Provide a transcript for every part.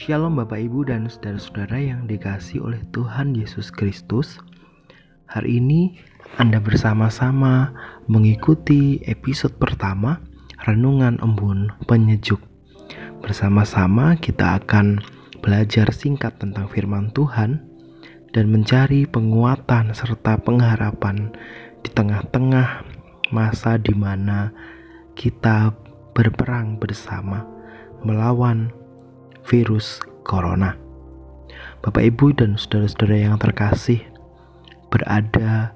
Shalom Bapak Ibu dan saudara-saudara yang dikasih oleh Tuhan Yesus Kristus. Hari ini Anda bersama-sama mengikuti episode pertama Renungan Embun Penyejuk. Bersama-sama kita akan belajar singkat tentang firman Tuhan dan mencari penguatan serta pengharapan di tengah-tengah masa di mana kita berperang bersama melawan virus corona. Bapak, ibu, dan saudara-saudara yang terkasih, berada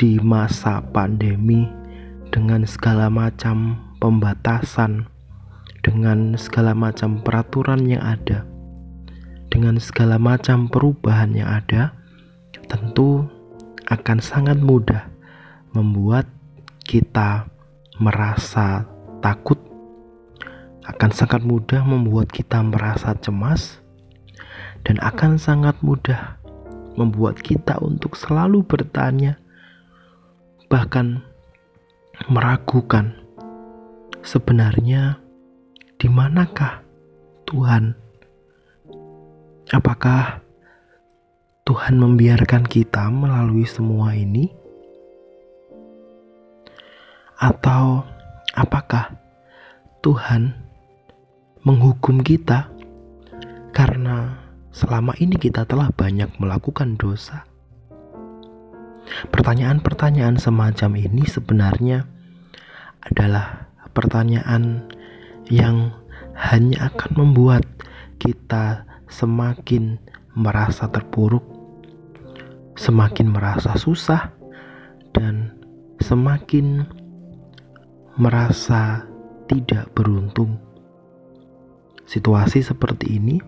di masa pandemi dengan segala macam pembatasan, dengan segala macam peraturan yang ada, dengan segala macam perubahan yang ada, tentu akan sangat mudah membuat kita merasa takut akan sangat mudah membuat kita merasa cemas dan akan sangat mudah membuat kita untuk selalu bertanya bahkan meragukan sebenarnya di manakah Tuhan? Apakah Tuhan membiarkan kita melalui semua ini? Atau apakah Tuhan menghukum kita karena selama ini kita telah banyak melakukan dosa. Pertanyaan-pertanyaan semacam ini sebenarnya adalah pertanyaan yang hanya akan membuat kita semakin merasa terpuruk, semakin merasa susah, dan semakin merasa tidak beruntung. Situasi seperti ini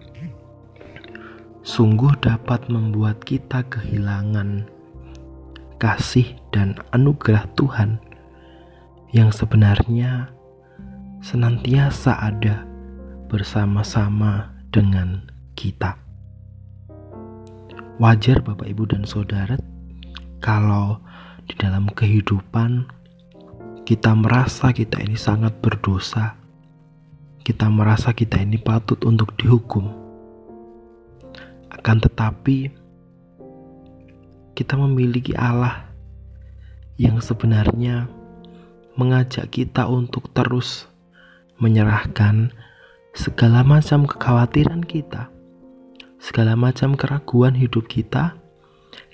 sungguh dapat membuat kita kehilangan kasih dan anugerah Tuhan yang sebenarnya senantiasa ada bersama-sama dengan kita. Wajar Bapak Ibu dan Saudara kalau di dalam kehidupan kita merasa kita ini sangat berdosa kita merasa kita ini patut untuk dihukum. Akan tetapi, kita memiliki Allah yang sebenarnya mengajak kita untuk terus menyerahkan segala macam kekhawatiran kita, segala macam keraguan hidup kita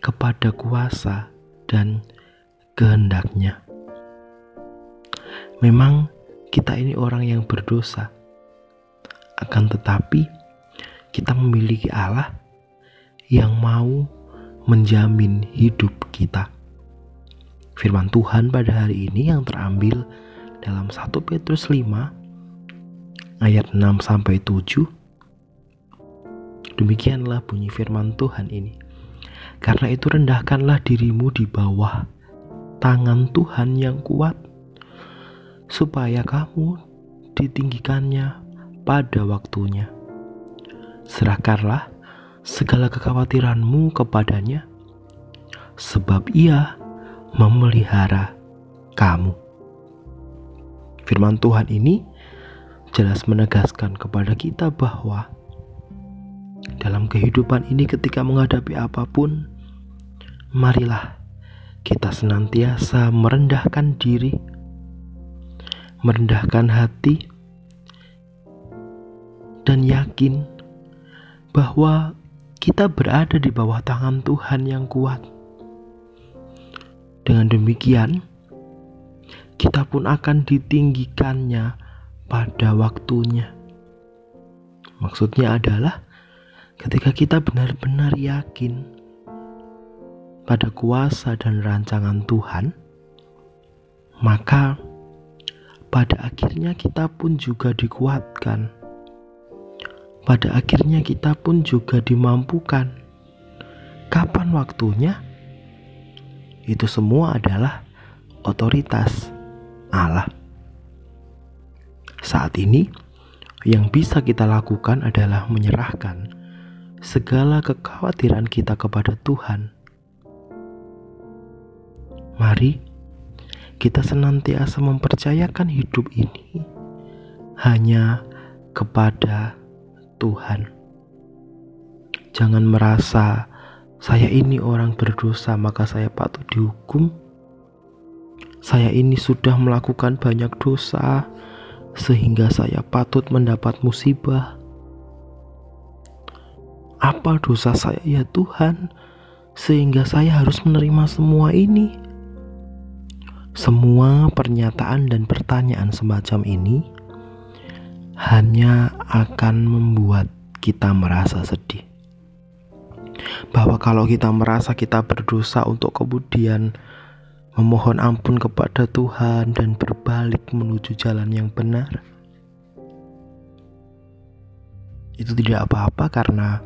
kepada kuasa dan kehendaknya. Memang kita ini orang yang berdosa, akan tetapi, kita memiliki Allah yang mau menjamin hidup kita. Firman Tuhan pada hari ini yang terambil dalam 1 Petrus 5 ayat 6 sampai 7. Demikianlah bunyi firman Tuhan ini. Karena itu rendahkanlah dirimu di bawah tangan Tuhan yang kuat supaya kamu ditinggikannya pada waktunya. Serahkanlah segala kekhawatiranmu kepadanya, sebab ia memelihara kamu. Firman Tuhan ini jelas menegaskan kepada kita bahwa dalam kehidupan ini ketika menghadapi apa pun, marilah kita senantiasa merendahkan diri, merendahkan hati, dan yakin bahwa kita berada di bawah tangan Tuhan yang kuat. Dengan demikian, kita pun akan ditinggikannya pada waktunya. Maksudnya adalah ketika kita benar-benar yakin pada kuasa dan rancangan Tuhan, maka pada akhirnya kita pun juga dikuatkan pada akhirnya kita pun juga dimampukan. Kapan waktunya? Itu semua adalah otoritas Allah. Saat ini, yang bisa kita lakukan adalah menyerahkan segala kekhawatiran kita kepada Tuhan. Mari kita senantiasa mempercayakan hidup ini hanya kepada Tuhan. Jangan merasa saya ini orang berdosa maka saya patut dihukum. Saya ini sudah melakukan banyak dosa sehingga saya patut mendapat musibah. Apa dosa saya ya Tuhan sehingga saya harus menerima semua ini? Semua pernyataan dan pertanyaan semacam ini hanya akan membuat kita merasa sedih bahwa kalau kita merasa kita berdosa untuk kemudian memohon ampun kepada Tuhan dan berbalik menuju jalan yang benar, itu tidak apa-apa karena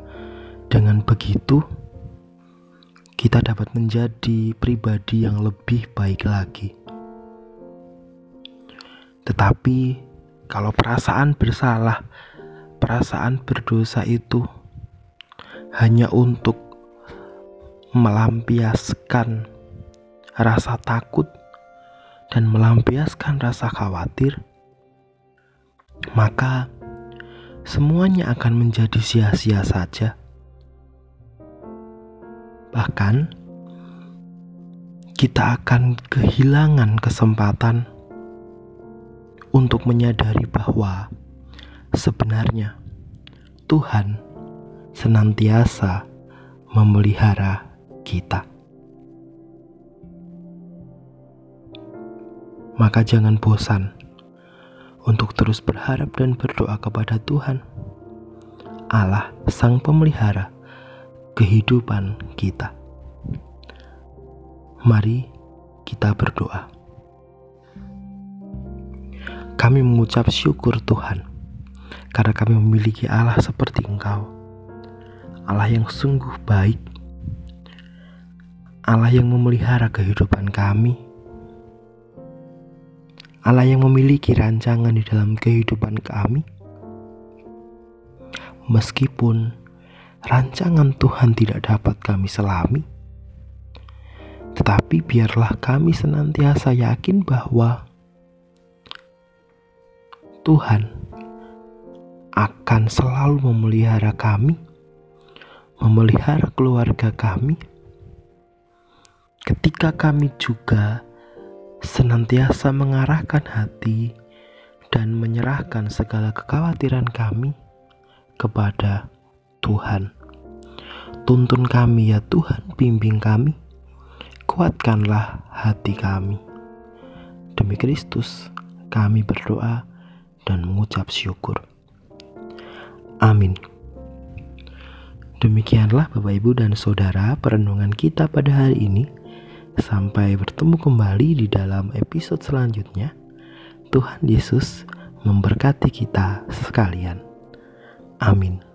dengan begitu kita dapat menjadi pribadi yang lebih baik lagi. Tetapi kalau perasaan bersalah, perasaan berdosa itu hanya untuk melampiaskan rasa takut dan melampiaskan rasa khawatir, maka semuanya akan menjadi sia-sia saja. Bahkan, kita akan kehilangan kesempatan untuk menyadari bahwa sebenarnya Tuhan senantiasa memelihara kita. Maka jangan bosan untuk terus berharap dan berdoa kepada Tuhan, Allah Sang Pemelihara kehidupan kita. Mari kita berdoa. Kami mengucap syukur Tuhan karena kami memiliki Allah seperti Engkau. Allah yang sungguh baik, Allah yang memelihara kehidupan kami, Allah yang memiliki rancangan di dalam kehidupan kami. Meskipun rancangan Tuhan tidak dapat kami selami, tetapi biarlah kami senantiasa yakin bahwa Tuhan akan selalu memelihara kami memelihara keluarga kami, ketika kami juga senantiasa mengarahkan hati dan menyerahkan segala kekhawatiran kami kepada Tuhan. Tuntun kami ya Tuhan, bimbing kami, kuatkanlah hati kami. Demi Kristus, kami berdoa dan mengucap syukur. Amin. Demikianlah Bapak Ibu dan Saudara perenungan kita pada hari ini. Sampai bertemu kembali di dalam episode selanjutnya. Tuhan Yesus memberkati kita sekalian. Amin.